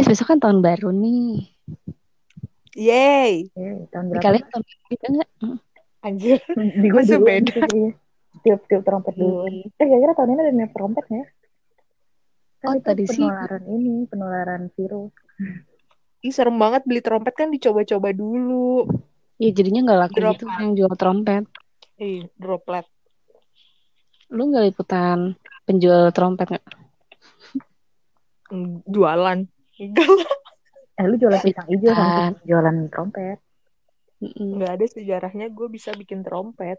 Des, besok kan tahun baru nih. Yeay. Tahun berapa? kalian tahun baru juga nggak? Hmm. Anjir. Di gue Masa duluan beda? Tiup-tiup trompet duluan. Eh, kira-kira tahun ini ada niup trompet ya? Kan Oh, tadi sih. penularan ini, penularan virus. Ih, serem banget beli trompet kan dicoba-coba dulu. Ya jadinya nggak laku Drop. gitu yang jual trompet. Ih, droplet. Lu nggak liputan penjual trompet nggak? Mm, Jualan. Enggak lah. Eh, lu jualan pisang hijau Kan. sama jualan trompet. Mm-mm. Nggak ada sejarahnya gue bisa bikin trompet.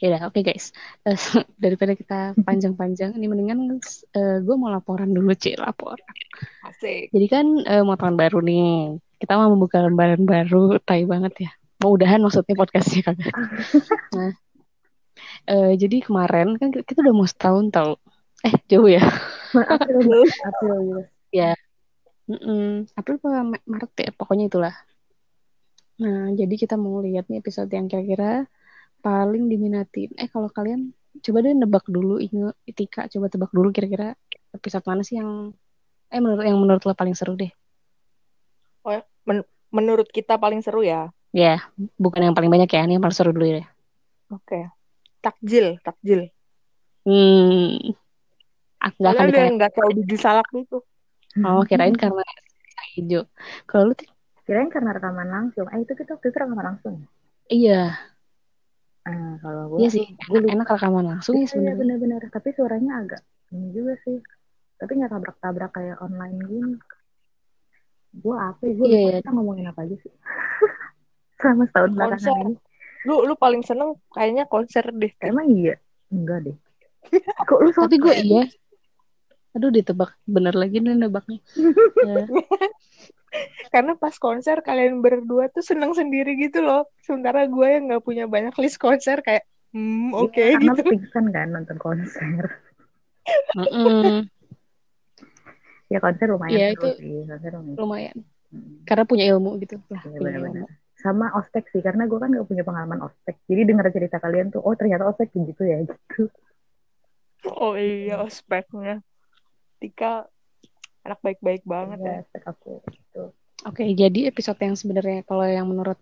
Ya udah, oke guys. Eh, daripada kita panjang-panjang, ini mendingan gue mau laporan dulu, Ci, laporan. Asik. Jadi kan eh, mau tahun baru nih. Kita mau membuka lembaran baru, tai banget ya. Mau udahan maksudnya podcastnya kagak. Nah, eh, jadi kemarin kan kita udah mau setahun tau. Eh, jauh ya. April, April gitu. Mm-mm. April apa Ma- Maret ya, pokoknya itulah. Nah, jadi kita mau lihat nih episode yang kira-kira paling diminatin. Eh, kalau kalian coba deh nebak dulu, Inge, Tika, coba tebak dulu kira-kira episode mana sih yang eh menurut yang menurut lo paling seru deh. Menurut kita paling seru ya. Ya, bukan yang paling banyak ya, ini yang paling seru dulu ya. Oke. Takjil, takjil. Hmm. Aku nggak akan Soalnya ditanya. udah nggak tahu biji salak gitu. Oh, kirain karena hijau. Kalau lu tuh, Kirain karena rekaman langsung. Eh, itu kita waktu itu rekaman langsung. iya, Ah, kalau gue iya sih. gue Enak, enak rekaman langsung ya Iya, iya sebenarnya. benar-benar. Tapi suaranya agak ini juga sih. Tapi nggak tabrak-tabrak kayak online gini. Gue apa? Gue Iya, iya. kita ngomongin apa aja sih? Selama setahun belakangan ini. Lu lu paling seneng kayaknya konser deh. Emang iya? Enggak deh. Kok lu Tapi gue iya. Aduh, ditebak bener lagi nih nebaknya. Ya. Karena pas konser kalian berdua tuh seneng sendiri gitu loh. Sementara gue yang nggak punya banyak list konser kayak hmm oke Iya, karena gitu. pingsan kan nonton konser. Mm-mm. Ya konser lumayan Iya, seru itu- sih. Konser lumayan. lumayan Hmm. karena punya ilmu gitu lah Iya, punya ilmu Sama ospek sih, karena gue kan gak punya pengalaman ospek. Jadi denger cerita kalian tuh, oh ternyata ospek gitu ya, gitu. Oh iya ospeknya. Tika anak baik-baik banget ya. Iya, ospek aku. Gitu. oke jadi episode yang sebenarnya kalau yang menurut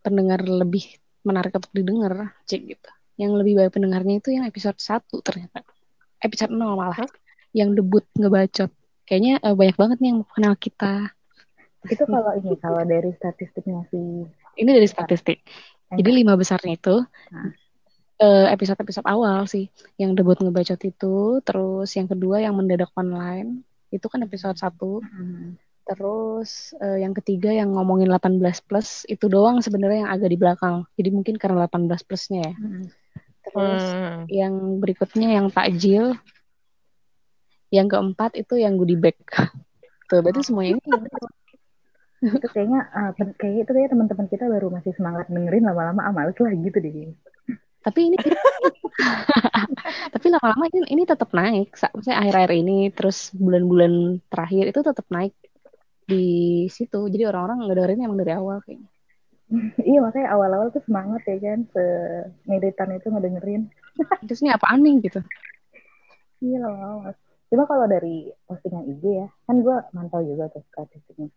pendengar lebih menarik untuk didengar cek gitu yang lebih banyak pendengarnya itu yang episode 1 ternyata episode 0 malah Hah? yang debut ngebacot kayaknya eh, banyak banget nih yang kenal kita Itu kalau ini, kalau dari statistiknya sih. ini dari statistik jadi lima besarnya itu Nah. Eh, episode-episode awal sih yang debut ngebacot itu terus yang kedua yang mendadak online itu kan episode 1 Hmm. Terus eh, yang ketiga yang ngomongin 18 plus itu doang sebenarnya yang agak di belakang. Jadi mungkin karena 18 plusnya ya. Hmm. Terus Hmm. yang berikutnya yang takjil. Yang keempat itu yang goodie bag. Tuh, berarti semuanya ini itu kayaknya uh, pen- kayak itu kayak teman-teman kita baru masih semangat dengerin lama-lama ah males lah gitu deh tapi ini tapi lama-lama ini, ini tetap naik. Sa- Maksudnya akhir-akhir ini terus bulan-bulan terakhir itu tetap naik di situ. Jadi orang-orang ngedengerin emang dari awal kayaknya. iya makanya awal-awal tuh semangat ya kan se militan itu ngedengerin Terus ini apaan nih gitu. iya lama cuma kalau dari postingan IG ya kan gue mantau juga tuh statistiknya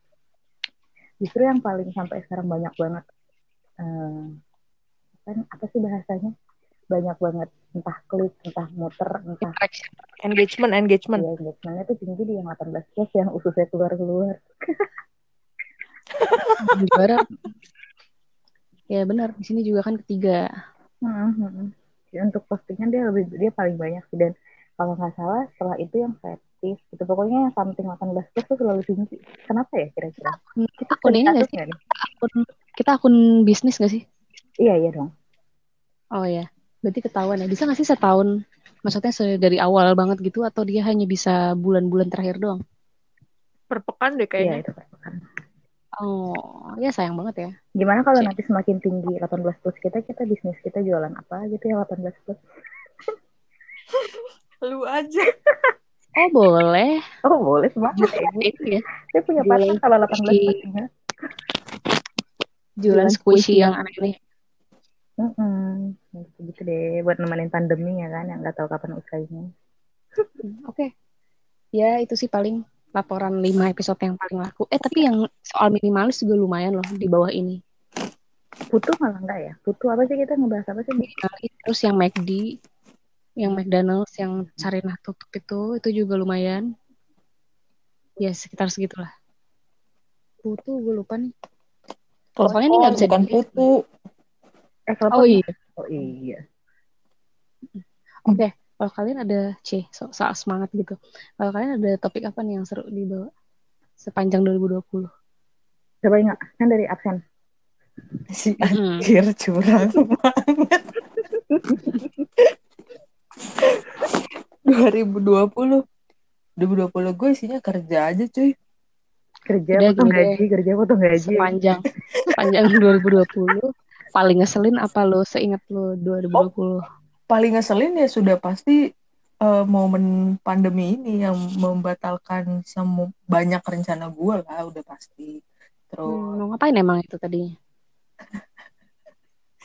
justru yang paling sampai sekarang banyak banget eh, kan apa sih bahasanya? Banyak banget. Entah klik entah muter entah. Engagement, engagement. ya engagementnya tuh tinggi di yang 18 plus yang ususnya keluar keluar juara. Ya benar. Di sini juga kan ketiga. Untuk postingan dia lebih dia paling banyak sih. Dan kalau nggak salah setelah itu yang fetish gitu. Pokoknya yang something 18 plus tuh selalu tinggi. Kenapa ya kira-kira? Kita akun ini nggak sih? nih? akun kita akun bisnis nggak sih iya iya dong. Oh ya berarti ketahuan ya. Bisa nggak sih setahun? Maksudnya dari awal banget gitu atau dia hanya bisa bulan-bulan terakhir doang? Per pekan deh iya kayaknya. itu kan oh ya sayang banget ya. Gimana kalau Cek. nanti semakin tinggi 18 plus kita kita bisnis kita jualan apa gitu ya 18 plus? Lu aja. oh boleh. Oh boleh banget ya. ya. Saya punya partner kalau 18 squishy. plus ya jualan Jualan squishy squishy yang aneh ini Mm-mm. gitu, gitu deh buat nemenin pandemi ya kan yang nggak tahu kapan usainya oke ya itu sih paling laporan 5 episode yang paling laku. Eh tapi yang soal minimalis juga lumayan loh di bawah ini. Putu malah enggak ya? Putu apa sih kita ngebahas apa sih? Minimalis, terus yang McD, yang McDonald's, yang Sarinah tutup itu, itu juga lumayan. Ya sekitar segitulah. Putu gue lupa nih. Soalnya ini nggak bisa bukan putu. Eh, kalau Oh iya. Oh iya. Oke, kalau kalian ada C, so, soal semangat gitu. Kalau kalian ada topik apa nih yang seru dibawa sepanjang 2020? Coba ingat, kan dari absen. Si anjir curang banget. 2020 2020 gue isinya kerja aja cuy Kerja Udah, potong deh. gaji, kerja potong gaji. Sepanjang sepanjang 2020 paling ngeselin apa lo seingat lo 2020? paling ngeselin ya sudah pasti eh, momen pandemi ini yang membatalkan semua banyak rencana gue lah udah pasti terus Hmm, mau ngapain emang itu tadinya?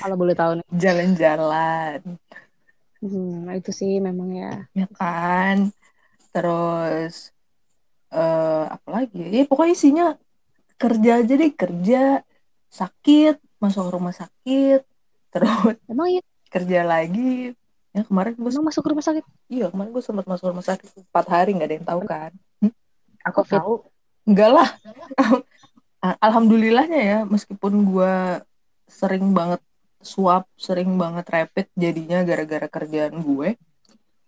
Kalau boleh tahu nih. jalan-jalan Hmm, itu sih memang ya. ya kan terus eh apa lagi ya pokoknya isinya kerja aja deh kerja sakit masuk rumah sakit terus Emang iya, kerja lagi. Ya kemarin gue emang masuk rumah sakit? iya kemarin gue sempat masuk rumah sakit empat hari nggak ada yang tahu kan. Aku Covid. tahu. enggak lah. Al- alhamdulillahnya ya meskipun gue sering banget swab sering banget rapid jadinya gara-gara kerjaan gue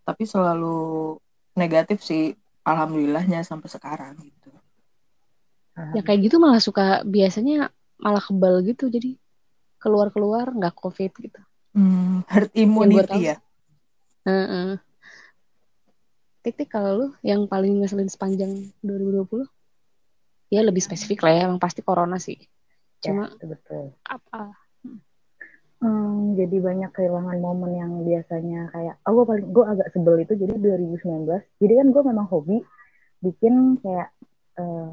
tapi selalu negatif sih alhamdulillahnya sampai sekarang gitu. Ya kayak gitu malah suka biasanya malah kebal gitu jadi keluar-keluar nggak covid gitu. Hmm, herd immunity ya Heeh. Tik-tik kalau lu yang paling ngeselin sepanjang 2020? Ya lebih spesifik lah ya, emang pasti corona sih. Cuma Ya, betul. apa? Hmm, jadi banyak kehilangan momen yang biasanya kayak oh gue paling gue agak sebel itu jadi 2019 jadi kan gue memang hobi bikin kayak eh,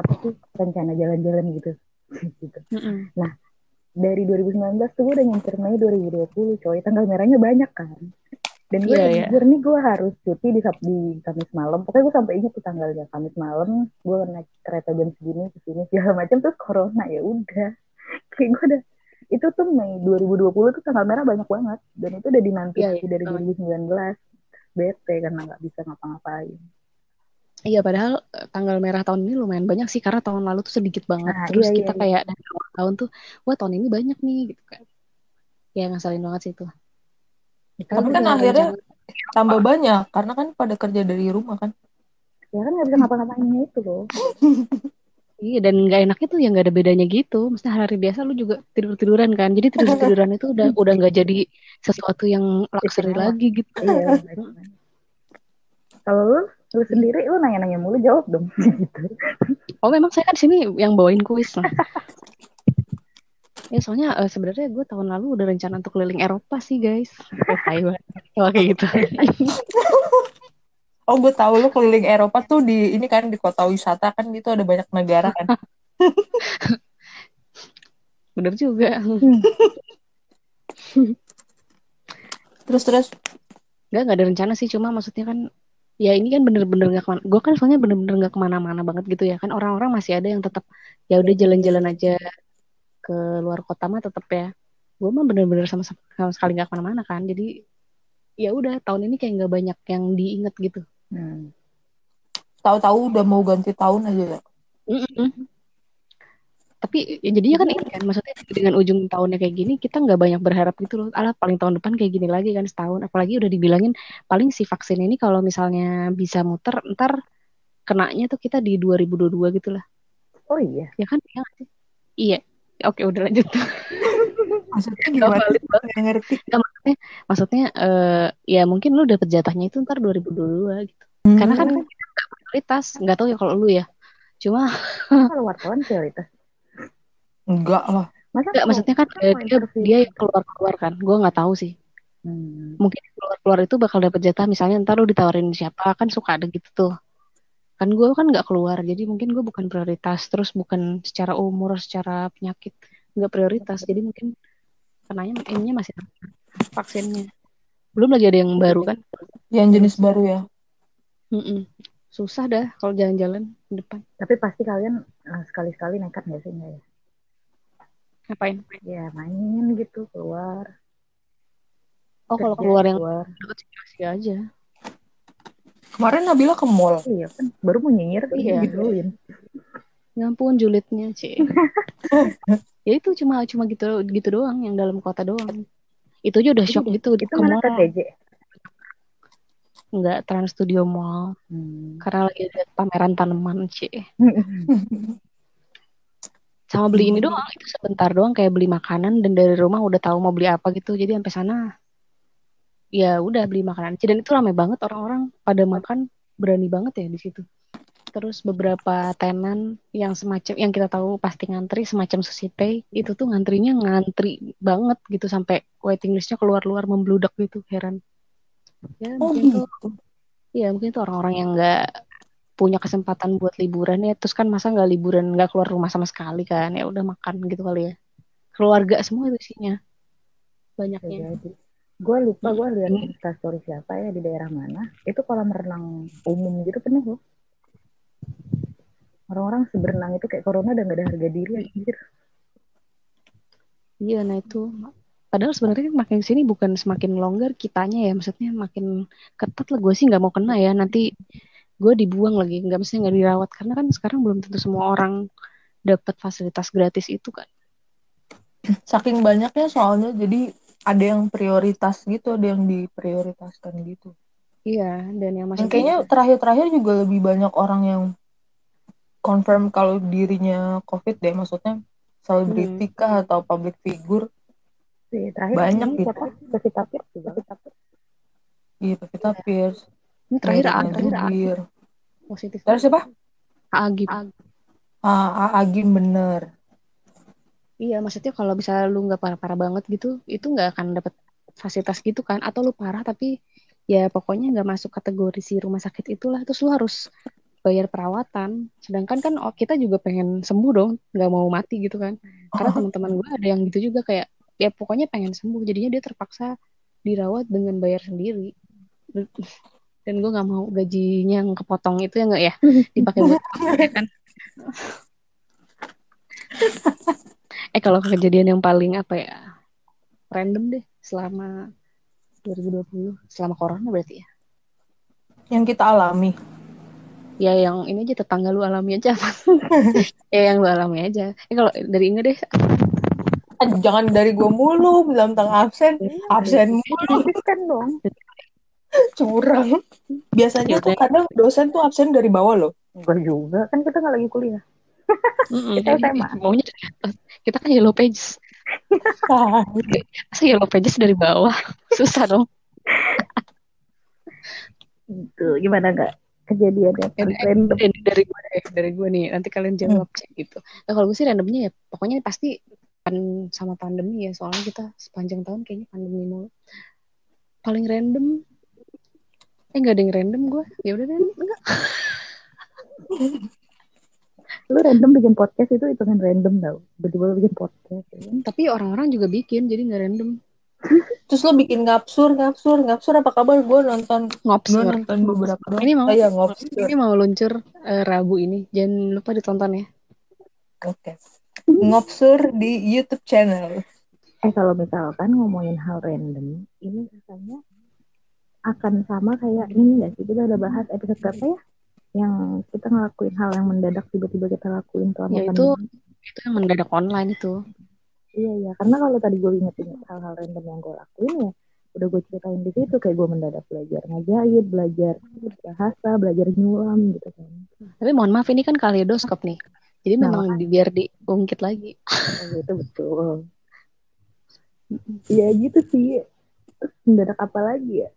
apa sih rencana jalan-jalan gitu gitu Mm-mm. Dari 2019 tuh gue udah ngincer Mei 2020 coy. Tanggal merahnya banyak kan? Dan gue iya. jujur nih gue harus cuti di, di Kamis malam. Pokoknya gue sampai ingat tuh tanggalnya Kamis malam gue naik kereta jam segini ke sini segala macam terus corona ya udah. Kayak gue udah itu tuh Mei 2020 tuh tanggal merah banyak banget. Dan itu udah dinanti Iya, iya, dari betul. 2019 bete karena nggak bisa ngapa-ngapain Iya padahal eh, tanggal merah tahun ini lumayan banyak sih karena tahun lalu tuh sedikit banget. Nah, Terus iya, kita iya, kayak dari awal tahun tuh, wah tahun ini banyak nih gitu kan. Ya ngasalin banget sih itu. Kita Tapi kan akhirnya rencana- tambah banyak karena kan pada kerja dari rumah kan ya kan nggak bisa ngapa-ngapainnya itu loh Iya dan nggak enaknya tuh ya nggak ada bedanya gitu. Maksudnya hari biasa lu juga tidur tiduran kan. Jadi tidur tiduran itu udah udah nggak jadi sesuatu yang luxury Istimewa. lagi gitu. iya kalau lu lu sendiri lu nanya-nanya mulu jawab dong gitu Oh memang saya kan di sini yang bawain kuis lah. ya soalnya eh, sebenarnya gue tahun lalu udah rencana untuk keliling Eropa sih guys. Banget. Kalau kayak gitu. oh gue tahu lu keliling Eropa tuh di ini kan di kota wisata kan gitu ada banyak negara kan Bener juga. terus terus Gak, gak ada rencana sih. Cuma maksudnya kan, ya ini kan bener-bener gak ke mana. Gue kan soalnya bener-bener gak ke mana-mana banget gitu ya. Kan orang-orang masih ada yang tetap, ya udah jalan-jalan aja ke luar kota mah tetap ya. Gue mah bener-bener sama, sama sekali gak ke mana-mana kan. Jadi, ya udah tahun ini kayak gak banyak yang diinget gitu. hmm. tahu-tahu udah mau ganti tahun aja ya Mm-mm. Tapi ya jadinya kan ini kan, maksudnya dengan ujung tahunnya kayak gini, kita nggak banyak berharap gitu loh. Alah paling tahun depan kayak gini lagi kan setahun. Apalagi udah dibilangin paling si vaksin ini kalau misalnya bisa muter, ntar kenanya tuh kita di 2022 gitu lah. oh iya Ya kan? Iya sih? Iya. Oke udah lanjut. maksudnya gimana nggak ngerti Nggak, maksudnya, maksudnya eh, ya mungkin lu dapet jatahnya itu ntar 2022 gitu. Karena kan, kan kita nggak prioritas. Nggak tahu ya kalau lu ya. Cuma kalau wartawan prioritas enggak lah masa nggak, kalau- maksudnya kan eh, dia interview- dia yang keluar-keluar kan. Gue nggak tahu sih. Hmm. mungkin keluar-keluar itu bakal dapet jatah misalnya ntar lu ditawarin siapa kan suka ada gitu tuh kan gue kan nggak keluar jadi mungkin gue bukan prioritas terus bukan secara umur secara penyakit nggak prioritas jadi mungkin kenanya ininya masih vaksinnya belum lagi ada yang baru kan yang jenis baru ya Mm-mm. susah dah kalau jalan-jalan di depan Tapi pasti kalian eh, sekali-sekali nekat nggak sih nggak ya? Ngapain Ya main gitu keluar. oh kalau keluar yang keluar. deket sih masih aja Kemarin Nabila ke mall. Iya kan, baru mau nyinyir tuh Iya. digituin. Ya ampun julidnya cie. ya itu cuma cuma gitu gitu doang yang dalam kota doang. Itu aja udah shock gitu Itu ke mana mall. KTJ? Enggak Trans Studio Mall Hmm. karena lagi ada pameran tanaman cie. Sama beli ini doang itu sebentar doang kayak beli makanan dan dari rumah udah tahu mau beli apa gitu. Jadi sampai sana ya udah beli makanan. Dan itu ramai banget orang-orang pada makan berani banget ya di situ. Terus beberapa tenan yang semacam yang kita tahu pasti ngantri semacam sushi pay itu tuh ngantrinya ngantri banget gitu sampai waiting listnya keluar-luar membludak gitu heran. Ya Oh, mungkin tuh gitu. ya mungkin itu orang-orang yang nggak punya kesempatan buat liburan ya terus kan masa nggak liburan nggak keluar rumah sama sekali kan ya udah makan gitu kali ya keluarga semua itu isinya banyaknya Jadi, gue lupa gue lihat instastory siapa ya di daerah mana. Itu kolam renang umum gitu penuh loh. Orang-orang seberenang itu kayak corona udah gak ada harga diri anjir. iya nah itu padahal sebenarnya makin sini bukan semakin longgar kitanya ya maksudnya makin ketat lah gue sih nggak mau kena ya nanti gue dibuang lagi nggak mesti nggak dirawat karena kan sekarang belum tentu semua orang dapat fasilitas gratis itu kan Saking banyaknya soalnya jadi ada yang prioritas gitu, ada yang diprioritaskan gitu. iya dan yang maksudnya kayaknya terakhir-terakhir juga lebih banyak orang yang confirm kalau dirinya COVID deh, maksudnya selebriti kah atau public figure. Sih, terakhir Banyak ini gitu. Pevita Pierce juga. Iya, Pevita Pierce. Ini terakhir A- terakhir positif Terus siapa? Agib Ah, Agim bener. Iya, maksudnya kalau bisa lu nggak parah-parah banget gitu, itu nggak akan dapat fasilitas gitu kan? Atau lu parah tapi ya pokoknya nggak masuk kategori si rumah sakit itulah, terus lu harus bayar perawatan. Sedangkan kan oh, kita juga pengen sembuh dong, nggak mau mati gitu kan? Karena teman-teman gue ada yang gitu juga kayak ya pokoknya pengen sembuh, jadinya dia terpaksa dirawat dengan bayar sendiri. Dan gue nggak mau gajinya yang kepotong itu ya nggak ya dipakai buat ya kan? Eh kalau kejadian yang paling apa ya random deh selama 2020 selama corona berarti ya. Yang kita alami. Ya yang ini aja tetangga lu alami aja ya yang lu alami aja. Eh kalau dari Inge deh Eh, Jangan dari gue mulu, bilang tentang absen. Absen mulu, kan dong. curang. Biasanya tuh kadang dosen tuh absen dari bawah loh. Enggak juga, kan kita nggak lagi kuliah. Kita SMA. maunya dari atas. kita kan yellow pages. Masa yellow pages dari bawah susah dong. Gitu, gimana nggak kejadian random? dari, dari gue deh, dari gue nih nanti kalian jawab cek gitu. Nah kalau gue sih randomnya ya pokoknya pasti kan sama pandemi ya soalnya kita sepanjang tahun kayaknya pandemi mulu. Paling random eh nggak ada yang random gue ya udah deh enggak Lu random bikin podcast itu hitungan random tau. Tiba-tiba lu bikin podcast. ya kan? tapi orang-orang juga bikin jadi nggak random Terus lo bikin ngapsur, ngapsur, ngapsur apa kabar? Gue nonton, gue ngopsur nonton beberapa ini mau Oh iya, ngapsur. ini mau luncur eh, Rabu ini jangan lupa ditonton ya Oke. Ngopsur di YouTube channel. Eh kalau misalkan ngomongin hal random, ini rasanya akan sama kayak ini nggak sih? Kita udah bahas episode berapa ya? Yang kita ngelakuin hal yang mendadak tiba-tiba kita lakuin selama Ya, itu- pandemi. itu yang mendadak online itu Iya iya, karena kalau tadi gue inget-inget hal-hal random yang gue lakuin ya, udah gue ceritain di situ kayak gue mendadak belajar ngajahit, belajar bahasa, belajar nyulam gitu kan. tapi mohon maaf ini kan kaleidoskop nih jadi Nah, memang di- biar diungkit lagi Oh, itu betul. Iya gitu sih. Mendadak apa lagi ya?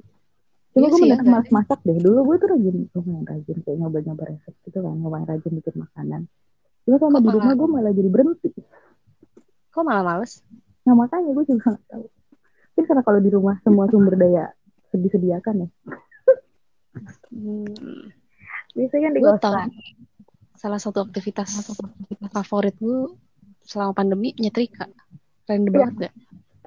Iya gue sih, mendadak ya, malas masak deh. Dulu gue tuh rajin, lumayan rajin kayak nyoba-nyoba resep gitu kan, lumayan rajin bikin makanan. Cuma sama Kok di rumah gue malah jadi berhenti. kok malah males Nah makanya gue juga gak tahu. Mungkin karena kalau di rumah semua sumber daya disediakan ya. hmm, Biasanya kan di gue tahu kosan. salah satu aktivitas favorit gue selama pandemi nyetrika random Iya. banget gak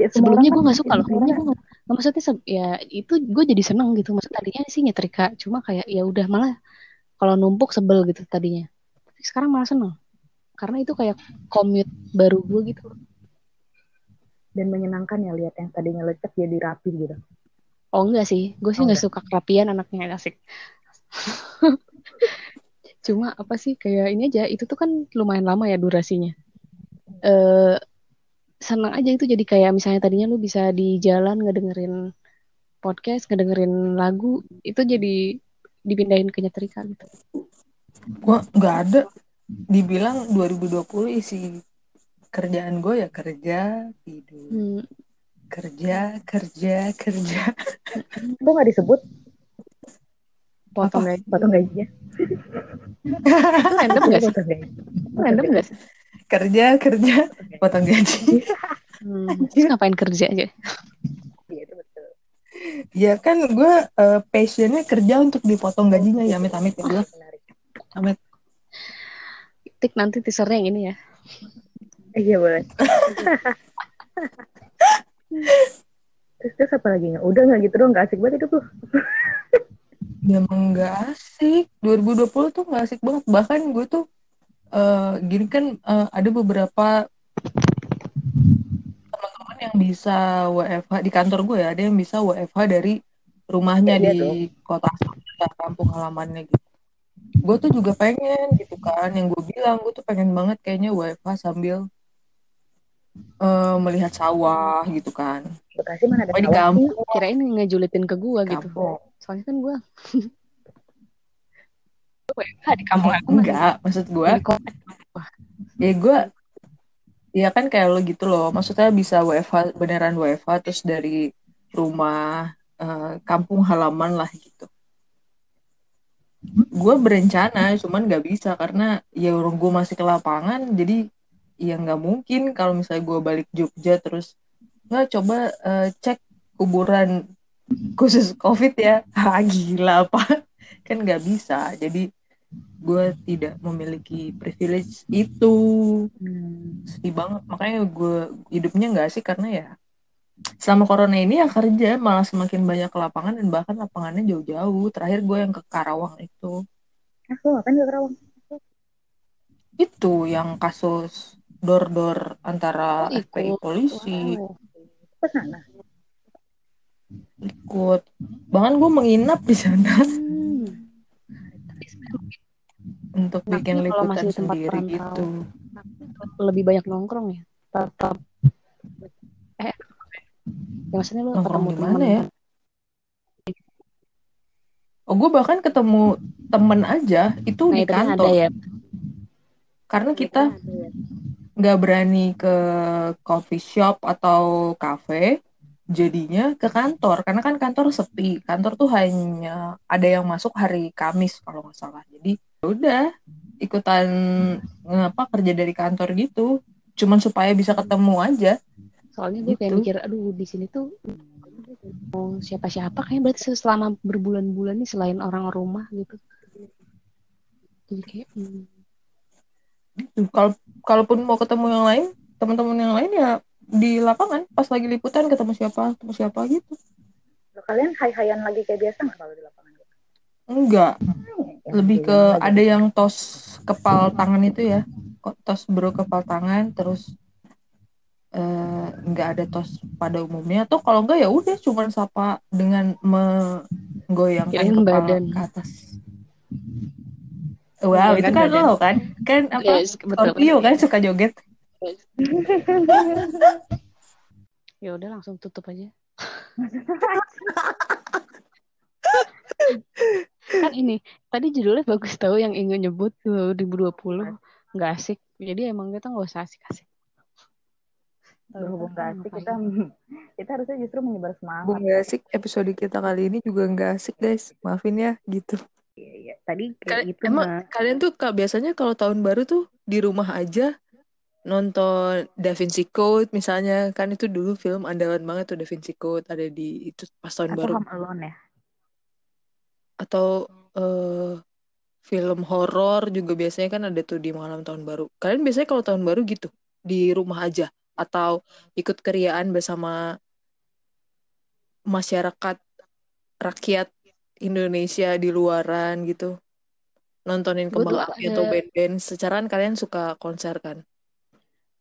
semua sebelumnya gue kan nggak suka loh Sebelumnya gue nggak- nggak- maksudnya ya itu gue jadi seneng gitu. Maksud tadinya sih nyetrika cuma kayak ya udah malah kalau numpuk sebel gitu tadinya. Tapi sekarang malah seneng. Karena itu kayak commute baru gue gitu. Dan menyenangkan ya lihat yang tadinya lecek jadi rapi gitu. oh enggak sih. Gue sih Oh, nggak enggak. suka kerapian anaknya asik. Cuma apa sih kayak ini aja. Itu tuh kan lumayan lama ya durasinya. Eh senang aja itu. Jadi kayak misalnya tadinya lu bisa di jalan ngedengerin podcast ngedengerin lagu itu jadi dipindahin ke nyetrika gitu. Gua nggak ada. Dibilang 2020 isi kerjaan gue ya kerja, tidur. Hmm, Kerja, kerja, kerja. Itu nggak disebut. Potong gaji. Potong gajinya. random gak sih? Random gak sih kerja, kerja, potong gaji. hmm, terus ngapain kerja aja Iya itu betul. ya kan gue eh, passionnya kerja untuk dipotong gajinya ya amit-amit ya Allah. Menarik. Amit. tik nanti teasernya yang ini ya Iya boleh. terus terus apa lagi nggak? Udah nggak gitu dong, nggak asik banget hidup lu. Ya emang nggak asik. 2020 tuh nggak asik banget. Bahkan gue tuh eh, gini kan eh, ada beberapa teman-teman yang bisa WFH di kantor gue ya, ada yang bisa WFH dari rumahnya Iya di kota asalnya, kampung halamannya gitu. Gue tuh juga pengen gitu kan, yang gue bilang gue tuh pengen banget kayaknya WFH sambil eh, melihat sawah gitu kan. Bekasi mana ada Pokoknya di sawah kampung, kirain ngejulitin ke gua gitu kampung. soalnya kan gua WFH di kampung aku Enggak, maksud gue ya gue ya kan kayak lo gitu loh. Maksudnya bisa WFH beneran WFH terus dari rumah eh, kampung halaman lah gitu. Gue berencana cuman nggak bisa karena ya orang gue masih ke lapangan jadi ya nggak mungkin kalau misalnya gue balik Jogja terus nggak coba eh, cek kuburan khusus covid ya. Ah, gila apa kan nggak bisa. Jadi gue tidak memiliki privilege itu Hmm. sedih banget makanya gue hidupnya nggak sih karena ya selama corona ini ya kerja malah semakin banyak ke lapangan dan bahkan lapangannya jauh-jauh terakhir gue yang ke Karawang itu Ah, lu ngapain ke Kerawang? itu yang kasus dor-dor antara Oh. FPI polisi Wow. Ikut bahkan gue menginap di sana Hmm. Untuk Enaknya bikin kalau liputan masih di tempat sendiri perantau. gitu. lebih banyak nongkrong ya? Tetap. Eh ya maksudnya lu Nongkrong ketemu mana ya? oh gue bahkan ketemu temen aja itu nah di itu kan ada kantor. ya. Karena kita Ada ya. nggak berani ke coffee shop atau cafe jadinya ke kantor. Karena kan kantor sepi. Kantor tuh hanya ada yang masuk hari Kamis kalau nggak salah. Jadi udah ikutan ngapa kerja dari kantor gitu. Cuman supaya bisa ketemu aja. Soalnya gue kayak Gitu. mikir aduh di sini tuh mau siapa-siapa. Kayaknya berarti selama berbulan-bulan nih selain orang rumah gitu. Jadi kayak hmm, kalau kalaupun mau ketemu yang lain teman-teman yang lain ya di lapangan pas lagi liputan ketemu siapa ketemu siapa gitu. Kalian hai-hayan lagi kayak biasa nggak kalau di lapangan? enggak. Ya, lebih ke ada yang tos kepal tangan itu ya. Kok tos bro kepal tangan terus eh, nggak ada tos pada umumnya. Atau kalau enggak ya udah cuman sapa dengan menggoyangkan Kirain kepala badan. ke atas. Wow itu Menggoyangkan kan badan. lo kan? Kan apa? Yes, betul, Scorpio betul. kan suka joget. Ya udah langsung tutup aja kan ini tadi judulnya bagus tahu yang ingin nyebut 2020 nggak asik. Jadi emang kita nggak usah asik-asik. Berhubung nggak asik, kita kita harusnya justru menyebar semangat. Bung gak asik. Episode kita kali ini juga nggak asik guys. Maafin ya gitu. Iya, iya. Tadi kayak Kal- gitu emang mah. kalian tuh kak biasanya kalau tahun baru tuh di rumah aja nonton Da Vinci Code misalnya. Kan itu dulu film andalan banget tuh Da Vinci Code. Ada di itu pas tahun Atau baru. Home Alone ya. Atau eh, film horor juga biasanya kan ada tuh di malam tahun baru. Kalian biasanya kalau tahun baru gitu? Di rumah aja? Atau ikut keriaan bersama masyarakat rakyat Indonesia di luaran gitu? Nontonin kembang api atau band-band? Secara kan kalian suka konser kan?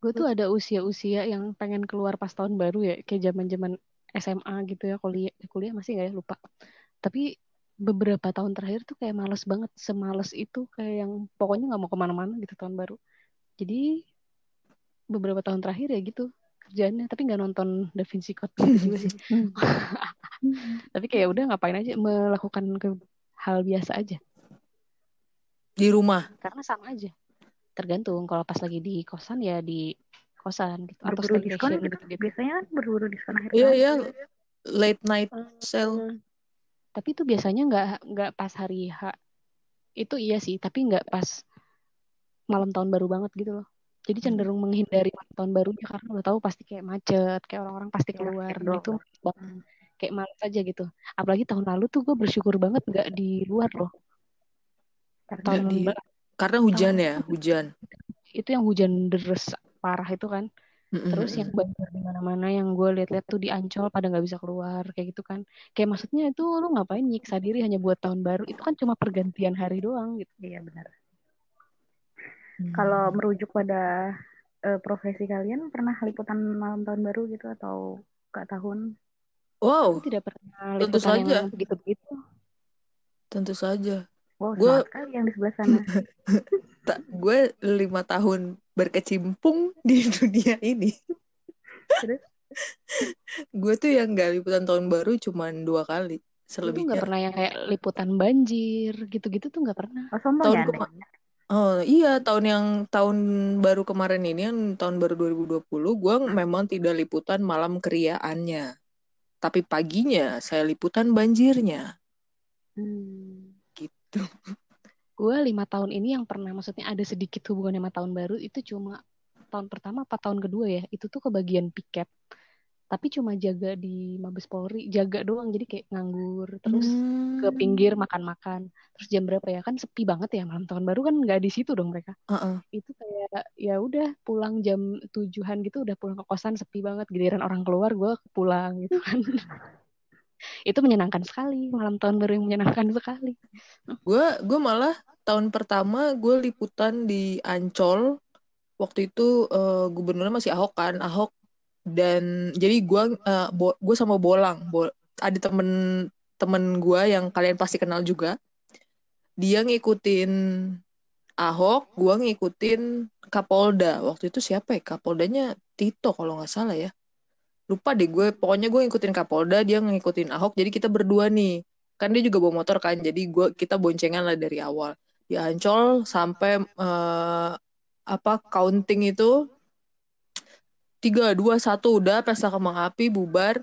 Gue tuh ada usia-usia yang pengen keluar pas tahun baru ya, kayak zaman-zaman SMA gitu ya, kuliah, kuliah masih nggak ya? Lupa. Tapi beberapa tahun terakhir tuh kayak males banget, semales itu kayak yang pokoknya nggak mau ke mana-mana gitu tahun baru. Jadi beberapa tahun terakhir ya gitu kerjaannya, tapi nggak nonton Da Vinci Code gitu juga sih. Tapi kayak udah ngapain aja melakukan ke hal biasa aja, di rumah karena sama aja. Tergantung kalau pas lagi di kosan ya di kosan gitu atau berburu diskon staycation gitu. gitu-gitu. Biasanya kan berburu diskon akhir iya iya late night sale Hmm. Tapi itu biasanya nggak nggak pas hari H. Itu iya sih, tapi nggak pas malam tahun baru banget gitu loh. Jadi cenderung menghindari malam tahun baru ya karena udah tahu pasti kayak macet, kayak orang-orang pasti Iya, keluar kayak dan itu doang. males. Hmm. kayak males aja gitu. Apalagi tahun lalu tuh gue bersyukur banget nggak di luar loh. Karena Tahun di- karena hujan ya hujan itu yang hujan deres parah itu kan. Terus yang banjir di mana-mana yang gue lihat-lihat tuh di Ancol pada nggak bisa keluar kayak gitu kan. Kayak maksudnya itu lu ngapain nyiksa diri hanya buat tahun baru? Itu kan cuma pergantian hari doang gitu. Iya benar. Hmm. Kalau merujuk pada eh, profesi kalian pernah liputan malam tahun baru gitu atau gak tahun? wow Aku tidak pernah Tentu liputan saja. yang begitu-begitu. tentu saja Wow, Gua- semangat sekali yang di sebelah sana. tak gue lima tahun berkecimpung di dunia ini Terus? gue tuh yang gak liputan tahun baru cuman dua kali Gue tuh nggak selebihnya pernah yang kayak liputan banjir gitu-gitu tuh nggak pernah. Oh, Tahun ya kema- Oh iya tahun yang tahun baru kemarin ini yang tahun baru 2020 gue memang tidak liputan malam keriaannya tapi paginya saya liputan banjirnya Hmm. Gitu. Gue lima tahun ini yang pernah maksudnya ada sedikit hubungan sama tahun baru itu cuma tahun pertama apa tahun kedua ya itu tuh kebagian piket. Tapi cuma jaga di Mabes Polri jaga doang jadi kayak nganggur terus Hmm. ke pinggir makan-makan. Terus jam berapa ya? Kan sepi banget ya malam tahun baru kan nggak di situ dong mereka. Uh-uh. itu kayak ya udah pulang jam tujuhan gitu udah pulang ke kosan sepi banget giliran orang keluar gue pulang gitu kan itu menyenangkan sekali malam tahun baru yang menyenangkan sekali. Gue gue malah tahun pertama gue liputan di Ancol. Waktu itu eh, gubernurnya masih Ahok kan Ahok. Dan jadi gue eh, bo- gue sama Bolang Bo- ada temen temen gue yang kalian pasti kenal juga. Dia ngikutin Ahok gue ngikutin Kapolda. Waktu itu siapa ya? Kapoldanya Tito kalau nggak salah ya lupa deh gue pokoknya gue ngikutin Kapolda dia ngikutin Ahok jadi kita berdua nih. Kan dia juga bawa motor kan jadi gue kita boncengan lah dari awal. Di Ancol sampai eh, apa counting itu. Tiga dua satu udah pesta kembang api bubar.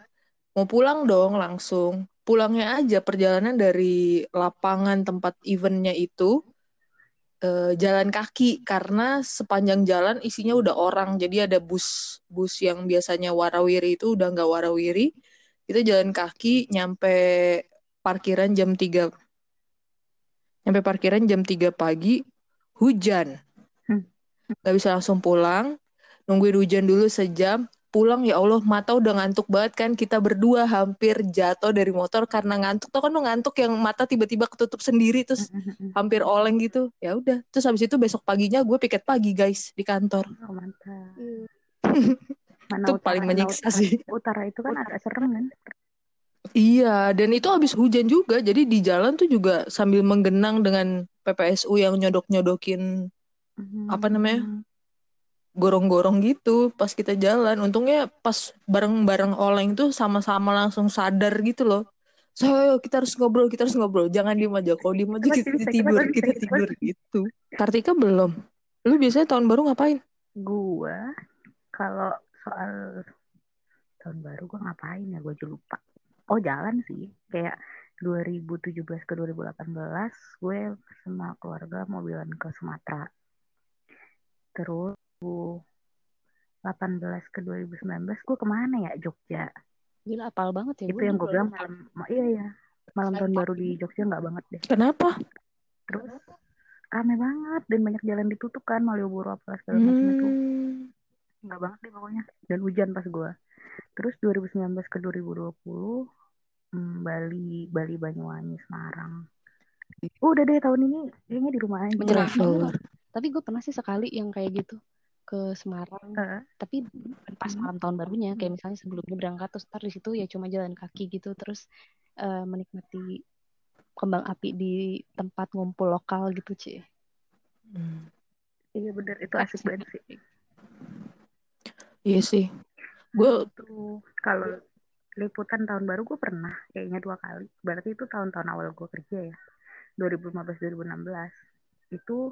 Mau pulang dong langsung. Pulangnya aja perjalanan dari lapangan tempat eventnya itu eh, jalan kaki karena sepanjang jalan isinya udah orang. Jadi ada bus bus yang biasanya warawiri itu udah nggak warawiri. Kita jalan kaki nyampe parkiran jam 3 nyampe parkiran jam 3 pagi hujan. Hmm. nggak bisa langsung pulang. Nungguin hujan dulu sejam pulang ya Allah mata udah ngantuk banget kan kita berdua hampir jatuh dari motor karena ngantuk tau kan lo ngantuk yang mata tiba-tiba ketutup sendiri terus hampir oleng gitu ya udah terus habis itu besok paginya gue piket pagi guys di kantor Oh, mantap. Iya. Mana Itu paling mana menyiksa utara, sih. Utara itu kan agak serem kan? iya dan itu habis hujan juga jadi di jalan tuh juga sambil menggenang dengan PPSU yang nyodok-nyodokin Apa namanya? Gorong-gorong gitu pas kita jalan. Untungnya pas bareng-bareng oleng tuh sama-sama langsung sadar gitu loh. So ayo kita harus ngobrol kita harus ngobrol. Jangan diem aja. Kalau diem aja Kita kita tidur kita tidur gitu. Kartika belum? Lu biasanya tahun baru ngapain? Gua kalau soal tahun baru gua ngapain ya? Gua juga lupa. Oh jalan sih. Kayak 2017 ke 2018 gue sama keluarga mobilan ke Sumatera. Terus 2018 ke 2019 gue ke mana ya Jogja. gila apal banget ya Itu gue yang gue bilang malam ma- iya ya malam tahun baru di Jogja nggak banget deh. kenapa Terus rame banget dan banyak jalan ditutup kan Malioboro apa segala macam itu. hmm. nggak banget deh pokoknya dan hujan pas gua terus 2019 ke 2020 hmm, Bali Bali Banyuwangi Semarang udah deh tahun ini kayaknya di rumah aja Menyerah. Tapi gue pernah sih sekali yang kayak gitu ke Semarang. Heeh. Tapi pas Hmm. malam tahun barunya, kayak misalnya sebelumnya berangkat terus ntar di situ ya cuma jalan kaki gitu, terus eh, menikmati kembang api di tempat ngumpul lokal gitu, Ci. Hmm. iya bener itu asik banget sih Iya sih. Gue tuh kalau liputan tahun baru gue pernah kayaknya dua kali berarti itu tahun-tahun awal gue kerja ya 2015 2016 itu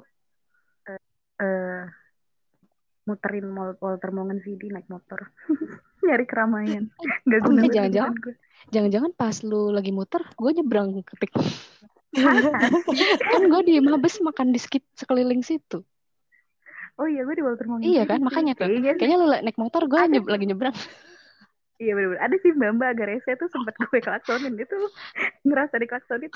eh, eh, muterin mall Walter Mongen CD naik motor nyari keramaian nggak Oh, guna banget jangan-jangan. Jangan-jangan pas lu lagi muter, gue nyebrang ke pik. kan gue di Mabes makan di skip sekeliling situ. oh iya gue di Walter Mongen Iya kan, makanya tuh. Kayaknya lu naik motor, gue Ada lagi nyebrang. iya bener-bener ada sih mbak mbak agak rese tuh sempat gue klaksonin gitu ngerasa diklaksonin